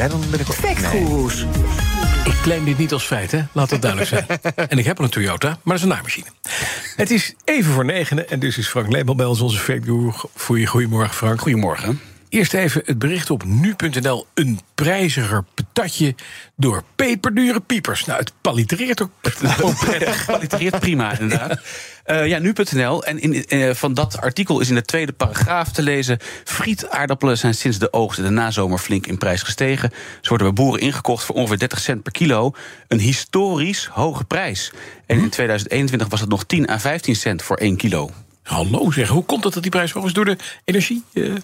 Ja, dan ben ik ook... Factgoeroes. Ik claim dit niet als feit, hè? Laat dat duidelijk zijn. en ik heb al een Toyota, maar dat is een naaimachine. Het is even voor negenen en dus is Frank Lebel bij ons, onze je goedemorgen, Frank. Goedemorgen. Eerst even het bericht op nu.nl. Een prijziger patatje door peperdure piepers. Nou, het palitereert ook, ook prettig. Palitereert prima, inderdaad. Uh, ja, nu.nl. En in, uh, van dat artikel is in de tweede paragraaf te lezen... frietaardappelen zijn sinds de oogst in de nazomer flink in prijs gestegen. Ze worden bij boeren ingekocht voor ongeveer 30 cent per kilo. Een historisch hoge prijs. En in 2021 was het nog 10 à 15 cent voor 1 kilo. Hallo zeg, hoe komt het dat die prijs hoog is? Door de energie? Uh...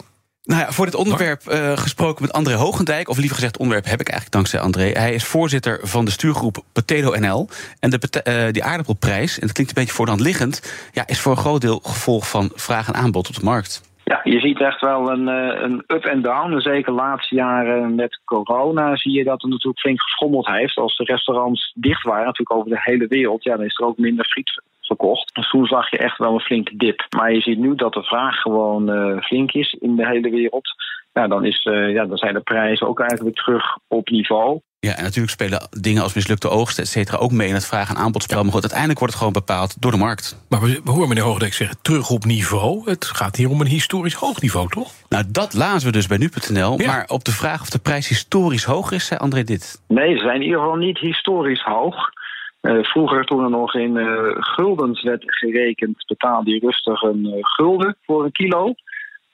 Nou ja, voor dit onderwerp uh, gesproken met André Hogendijk. Of liever gezegd, onderwerp heb ik eigenlijk dankzij André. Hij is voorzitter van de stuurgroep Potato NL. En de, uh, die aardappelprijs, en dat klinkt een beetje voor liggend... Ja, is voor een groot deel gevolg van vraag en aanbod op de markt. Ja, je ziet echt wel een, uh, een up en down. Zeker de laatste jaren met corona zie je dat het natuurlijk flink geschommeld heeft. Als de restaurants dicht waren, natuurlijk over de hele wereld, ja, dan is er ook minder friet verkocht. Dus toen zag je echt wel een flinke dip. Maar je ziet nu dat de vraag gewoon uh, flink is in de hele wereld. Ja, dan, is, uh, ja, dan zijn de prijzen ook eigenlijk terug op niveau. Ja, en natuurlijk spelen dingen als mislukte oogsten, et cetera, ook mee in het vraag- en aanbodspel. Maar goed, uiteindelijk wordt het gewoon bepaald door de markt. Maar we, horen meneer Hoogdijk zeggen, terug op niveau. Het gaat hier om een historisch hoog niveau, toch? Nou, dat lazen we dus bij nu.nl. Ja. Maar op de vraag of de prijs historisch hoog is, zei André dit. Nee, ze zijn in ieder geval niet historisch hoog. Uh, vroeger, toen er nog in uh, guldens werd gerekend, betaalde je rustig een uh, gulden voor een kilo.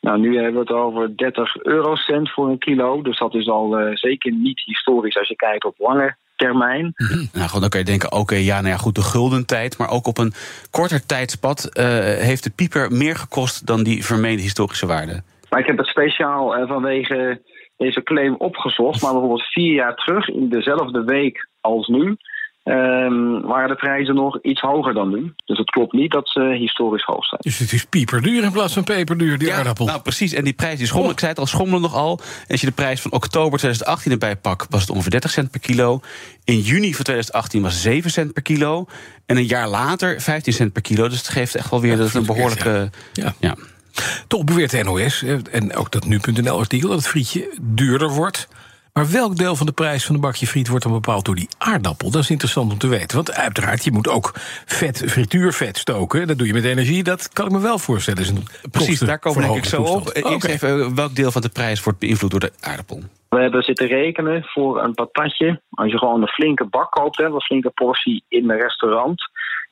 Nou, nu hebben we het over 30 eurocent voor een kilo. Dus dat is al zeker niet historisch als je kijkt op lange termijn. Mm -hmm. Nou goed, dan kan je denken, oké, okay, ja, nou ja, goed, de guldentijd. Maar ook op een korter tijdspad heeft de pieper meer gekost dan die vermeende historische waarde. Maar ik heb het speciaal vanwege deze claim opgezocht. Maar bijvoorbeeld vier jaar terug, in dezelfde week als nu... Um, waren de prijzen nog iets hoger dan nu. Dus het klopt niet dat ze historisch hoog zijn. Dus het is pieperduur in plaats van peperduur, die ja, aardappel. Nou, precies. En die prijs die schommelen, oh. ik zei het al, schommelen nogal. En als je de prijs van oktober 2018 erbij pakt, was het ongeveer 30 cent per kilo. In juni van 2018 was het 7 cent per kilo. En een jaar later 15 cent per kilo. Dus het geeft echt wel weer dat het een behoorlijke. Ja. ja. Toch beweert de NOS, en ook dat nu.nl-artikel, dat het frietje duurder wordt. Maar welk deel van de prijs van een bakje friet wordt dan bepaald door die aardappel? Dat is interessant om te weten. Want uiteraard, je moet ook vet, frituurvet stoken. Dat doe je met energie. Dat kan ik me wel voorstellen. Is Precies, daar komen denk ik zo op. Eerst okay. even, welk deel van de prijs wordt beïnvloed door de aardappel? We hebben zitten rekenen voor een patatje. Als je gewoon een flinke bak koopt, hè, een flinke portie in een restaurant.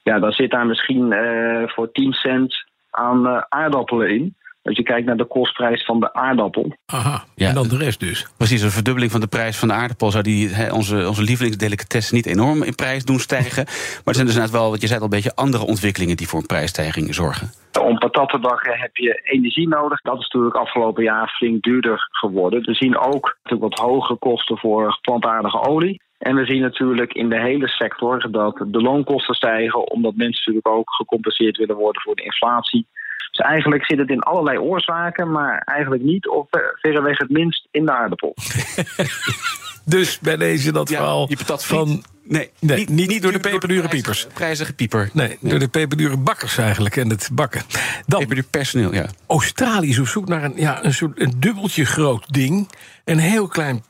Ja, dan zit daar misschien uh, voor 10 cent aan uh, aardappelen in. Als je kijkt naar de kostprijs van de aardappel. Aha, ja, en dan de rest dus. Precies, een verdubbeling van de prijs van de aardappel... zou die, he, onze, onze lievelingsdelicatesse niet enorm in prijs doen stijgen. maar er zijn dus net wel, wat je zei al, een beetje andere ontwikkelingen... die voor een prijsstijging zorgen. Om patat te bakken heb je energie nodig. Dat is natuurlijk afgelopen jaar flink duurder geworden. We zien ook natuurlijk wat hogere kosten voor plantaardige olie. En we zien natuurlijk in de hele sector dat de loonkosten stijgen... omdat mensen natuurlijk ook gecompenseerd willen worden voor de inflatie... Dus eigenlijk zit het in allerlei oorzaken, maar eigenlijk niet of verreweg het minst in de aardappel. dus bij deze dat ja, verhaal van... Nee, nee niet, niet, niet, door de peperdure piepers. Prijzige pieper. Nee, nee, door de peperdure bakkers eigenlijk en het bakken. Dan, peperduur personeel, ja. Australië is op zoek naar een, ja, een soort een dubbeltje groot ding. Een heel klein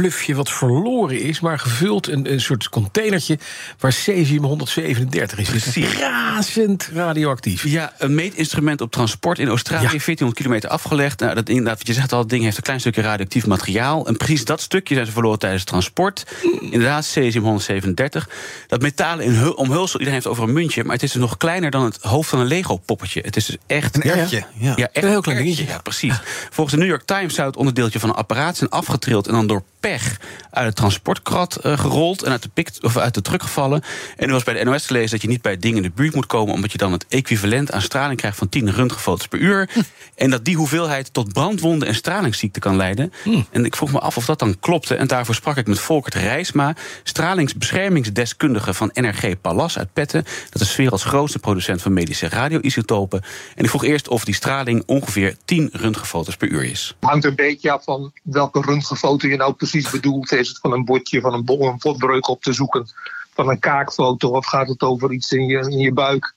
plufje wat verloren is, maar gevuld een, een soort containertje waar cesium 137 is. Precies. Razend radioactief. Ja, een meetinstrument op transport in Australië, ja. 1400 kilometer afgelegd. Nou, dat inderdaad, wat je zegt al, het ding heeft een klein stukje radioactief materiaal. En precies dat stukje zijn ze verloren tijdens het transport. Inderdaad, cesium 137. Dat metalen in omhulsel, iedereen heeft over een muntje, maar het is dus nog kleiner dan het hoofd van een Lego-poppetje. Het is dus echt. Een ertje. Ja, ja. ja echt een heel klein dingetje. Ja, precies. Volgens de New York Times zou het onderdeeltje van een apparaat zijn afgetrild en dan door pech uit het transportkrat uh, gerold en uit de, pik, of uit de truck gevallen. En er was bij de NOS gelezen dat je niet bij dingen in de buurt moet komen, omdat je dan het equivalent aan straling krijgt van 10 röntgenfoto's per uur. Hm. En dat die hoeveelheid tot brandwonden en stralingsziekte kan leiden. Hm. En ik vroeg me af of dat dan klopte. En daarvoor sprak ik met Volkert Rijsma, stralingsbeschermingsdeskundige van NRG Pallas uit Petten. Dat is werelds grootste producent van medische radioisotopen. En ik vroeg eerst of die straling ongeveer 10 röntgenfoto's per uur is. Het hangt een beetje af van welke röntgenfoto je nou precies bedoelt. Is het van een botje, van een bol, een potbreuk op te zoeken, van een kaakfoto of gaat het over iets in je, in je buik?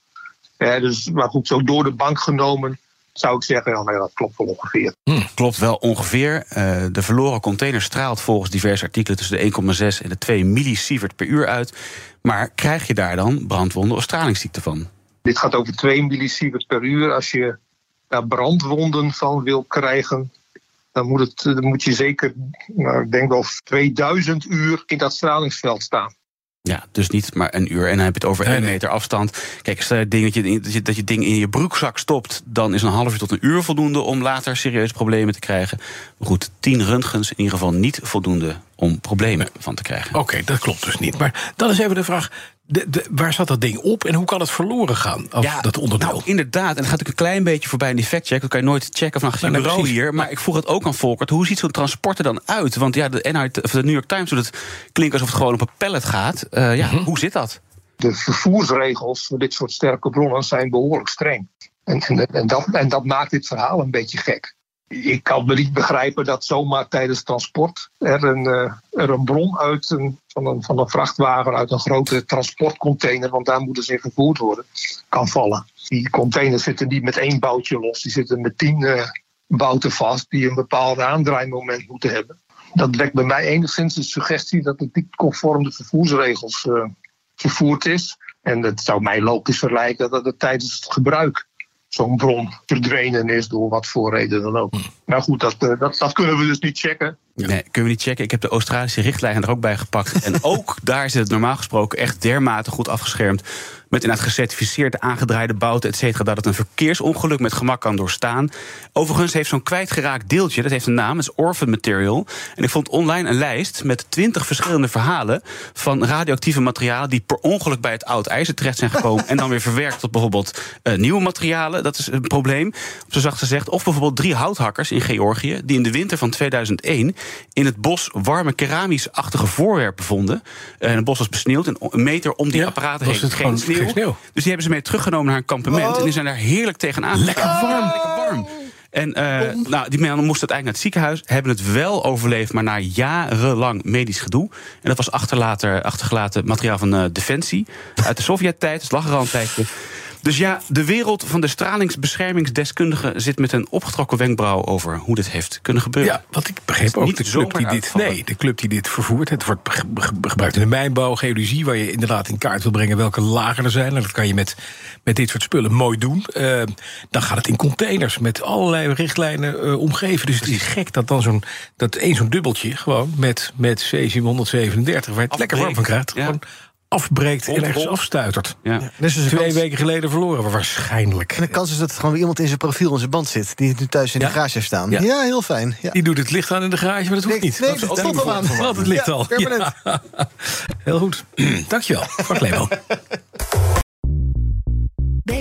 Dus, maar goed, zo door de bank genomen zou ik zeggen, ja, dat klopt wel ongeveer. Klopt wel ongeveer. Uh, de verloren container straalt volgens diverse artikelen tussen de 1,6 en de 2 millisievert per uur uit. Maar krijg je daar dan brandwonden of stralingsziekte van? Dit gaat over 2 millisievert per uur. Als je daar brandwonden van wil krijgen, dan moet, het, dan moet je zeker, nou, ik denk wel 2000 uur in dat stralingsveld staan. Ja, dus niet maar een uur. En dan heb je het over één meter afstand. Kijk, stel je ding dat, je, dat je ding in je broekzak stopt... dan is een half uur tot een uur voldoende om later serieuze problemen te krijgen. Maar goed, tien röntgens in ieder geval niet voldoende om problemen van te krijgen. Oké, dat klopt dus niet. Maar dan is even de vraag, de, waar zat dat ding op en hoe kan het verloren gaan? ja, dat onderdeel? Nou, inderdaad, en dan gaat ik een klein beetje voorbij in die factcheck. Dat kan je nooit checken van een bureau hier. Maar ik vroeg het ook aan Volkert. Hoe ziet zo'n transport er dan uit? Want ja, de, NH, of de New York Times doet het klinkt alsof het gewoon op een pallet gaat. Uh, ja, mm -hmm. hoe zit dat? De vervoersregels voor dit soort sterke bronnen zijn behoorlijk streng. En, en, en, dat, en dat maakt dit verhaal een beetje gek ik kan me niet begrijpen dat zomaar tijdens transport er een, uh, er een bron uit een, van, een, van een vrachtwagen uit een grote transportcontainer, want daar moeten ze in vervoerd worden, kan vallen. Die containers zitten niet met één boutje los, die zitten met tien uh, bouten vast die een bepaald aandraaimoment moeten hebben. Dat wekt bij mij enigszins de suggestie dat het niet conform de vervoersregels uh, vervoerd is. En het zou mij logisch verlijken dat het tijdens het gebruik zo'n bron verdwenen is door wat voor reden dan ook. Nou goed, dat, dat, dat kunnen we dus niet checken. Nee, kunnen we niet checken. Ik heb de Australische richtlijnen er ook bij gepakt. En ook daar zit het normaal gesproken echt dermate goed afgeschermd. Met inderdaad gecertificeerde aangedraaide bouten, et cetera. Dat het een verkeersongeluk met gemak kan doorstaan. Overigens heeft zo'n kwijtgeraakt deeltje, dat heeft een naam, het is orphan material. En ik vond online een lijst met twintig verschillende verhalen van radioactieve materialen die per ongeluk bij het oud ijzer terecht zijn gekomen. en dan weer verwerkt tot bijvoorbeeld uh, nieuwe materialen. Dat is een probleem, zo zacht gezegd. Of bijvoorbeeld drie houthakkers in Georgië die in de winter van 2001 in het bos warme keramisch-achtige voorwerpen vonden. En het bos was besneeuwd en een meter om die ja, apparaten heen geen sneeuw. Dus die hebben ze mee teruggenomen naar een kampement. Oh. En die zijn daar heerlijk tegenaan. Lekker warm. Lekker warm. En uh, nou, die mannen moesten uiteindelijk naar het ziekenhuis. Hebben het wel overleefd, maar na jarenlang medisch gedoe. En dat was achterlater, achtergelaten materiaal van uh, Defensie. Uit de Sovjet-tijd. Dus lag er al een tijdje. Dus ja, de wereld van de stralingsbeschermingsdeskundige zit met een opgetrokken wenkbrauw over hoe dit heeft kunnen gebeuren. Ja, wat ik begreep ook. niet De club, die dit, nee, de club die dit vervoert. Het wordt gebruikt in de mijnbouw, geologie, waar je inderdaad in kaart wil brengen welke lagen er zijn. En dat kan je met, met dit soort spullen mooi doen. Uh, dan gaat het in containers met allerlei richtlijnen uh, omgeven. Dus het is gek dat dan zo'n dat één zo'n dubbeltje gewoon met, met cesium 137, waar je het lekker warm van krijgt. Ja. Gewoon afbreekt en ergens afstuitert. Ja. Ja, dus Twee kans, weken geleden verloren we waarschijnlijk. En de kans is dat er gewoon weer iemand in zijn profiel in zijn band zit. Die nu thuis in Ja. de garage heeft staan. Ja. Ja, heel fijn. Ja. Die doet het licht aan in de garage, maar dat hoeft Nee, niet. nee, dat dat stond al aan. Want het licht Ja, al. Heel goed. Dankjewel, Frank Leeuwen.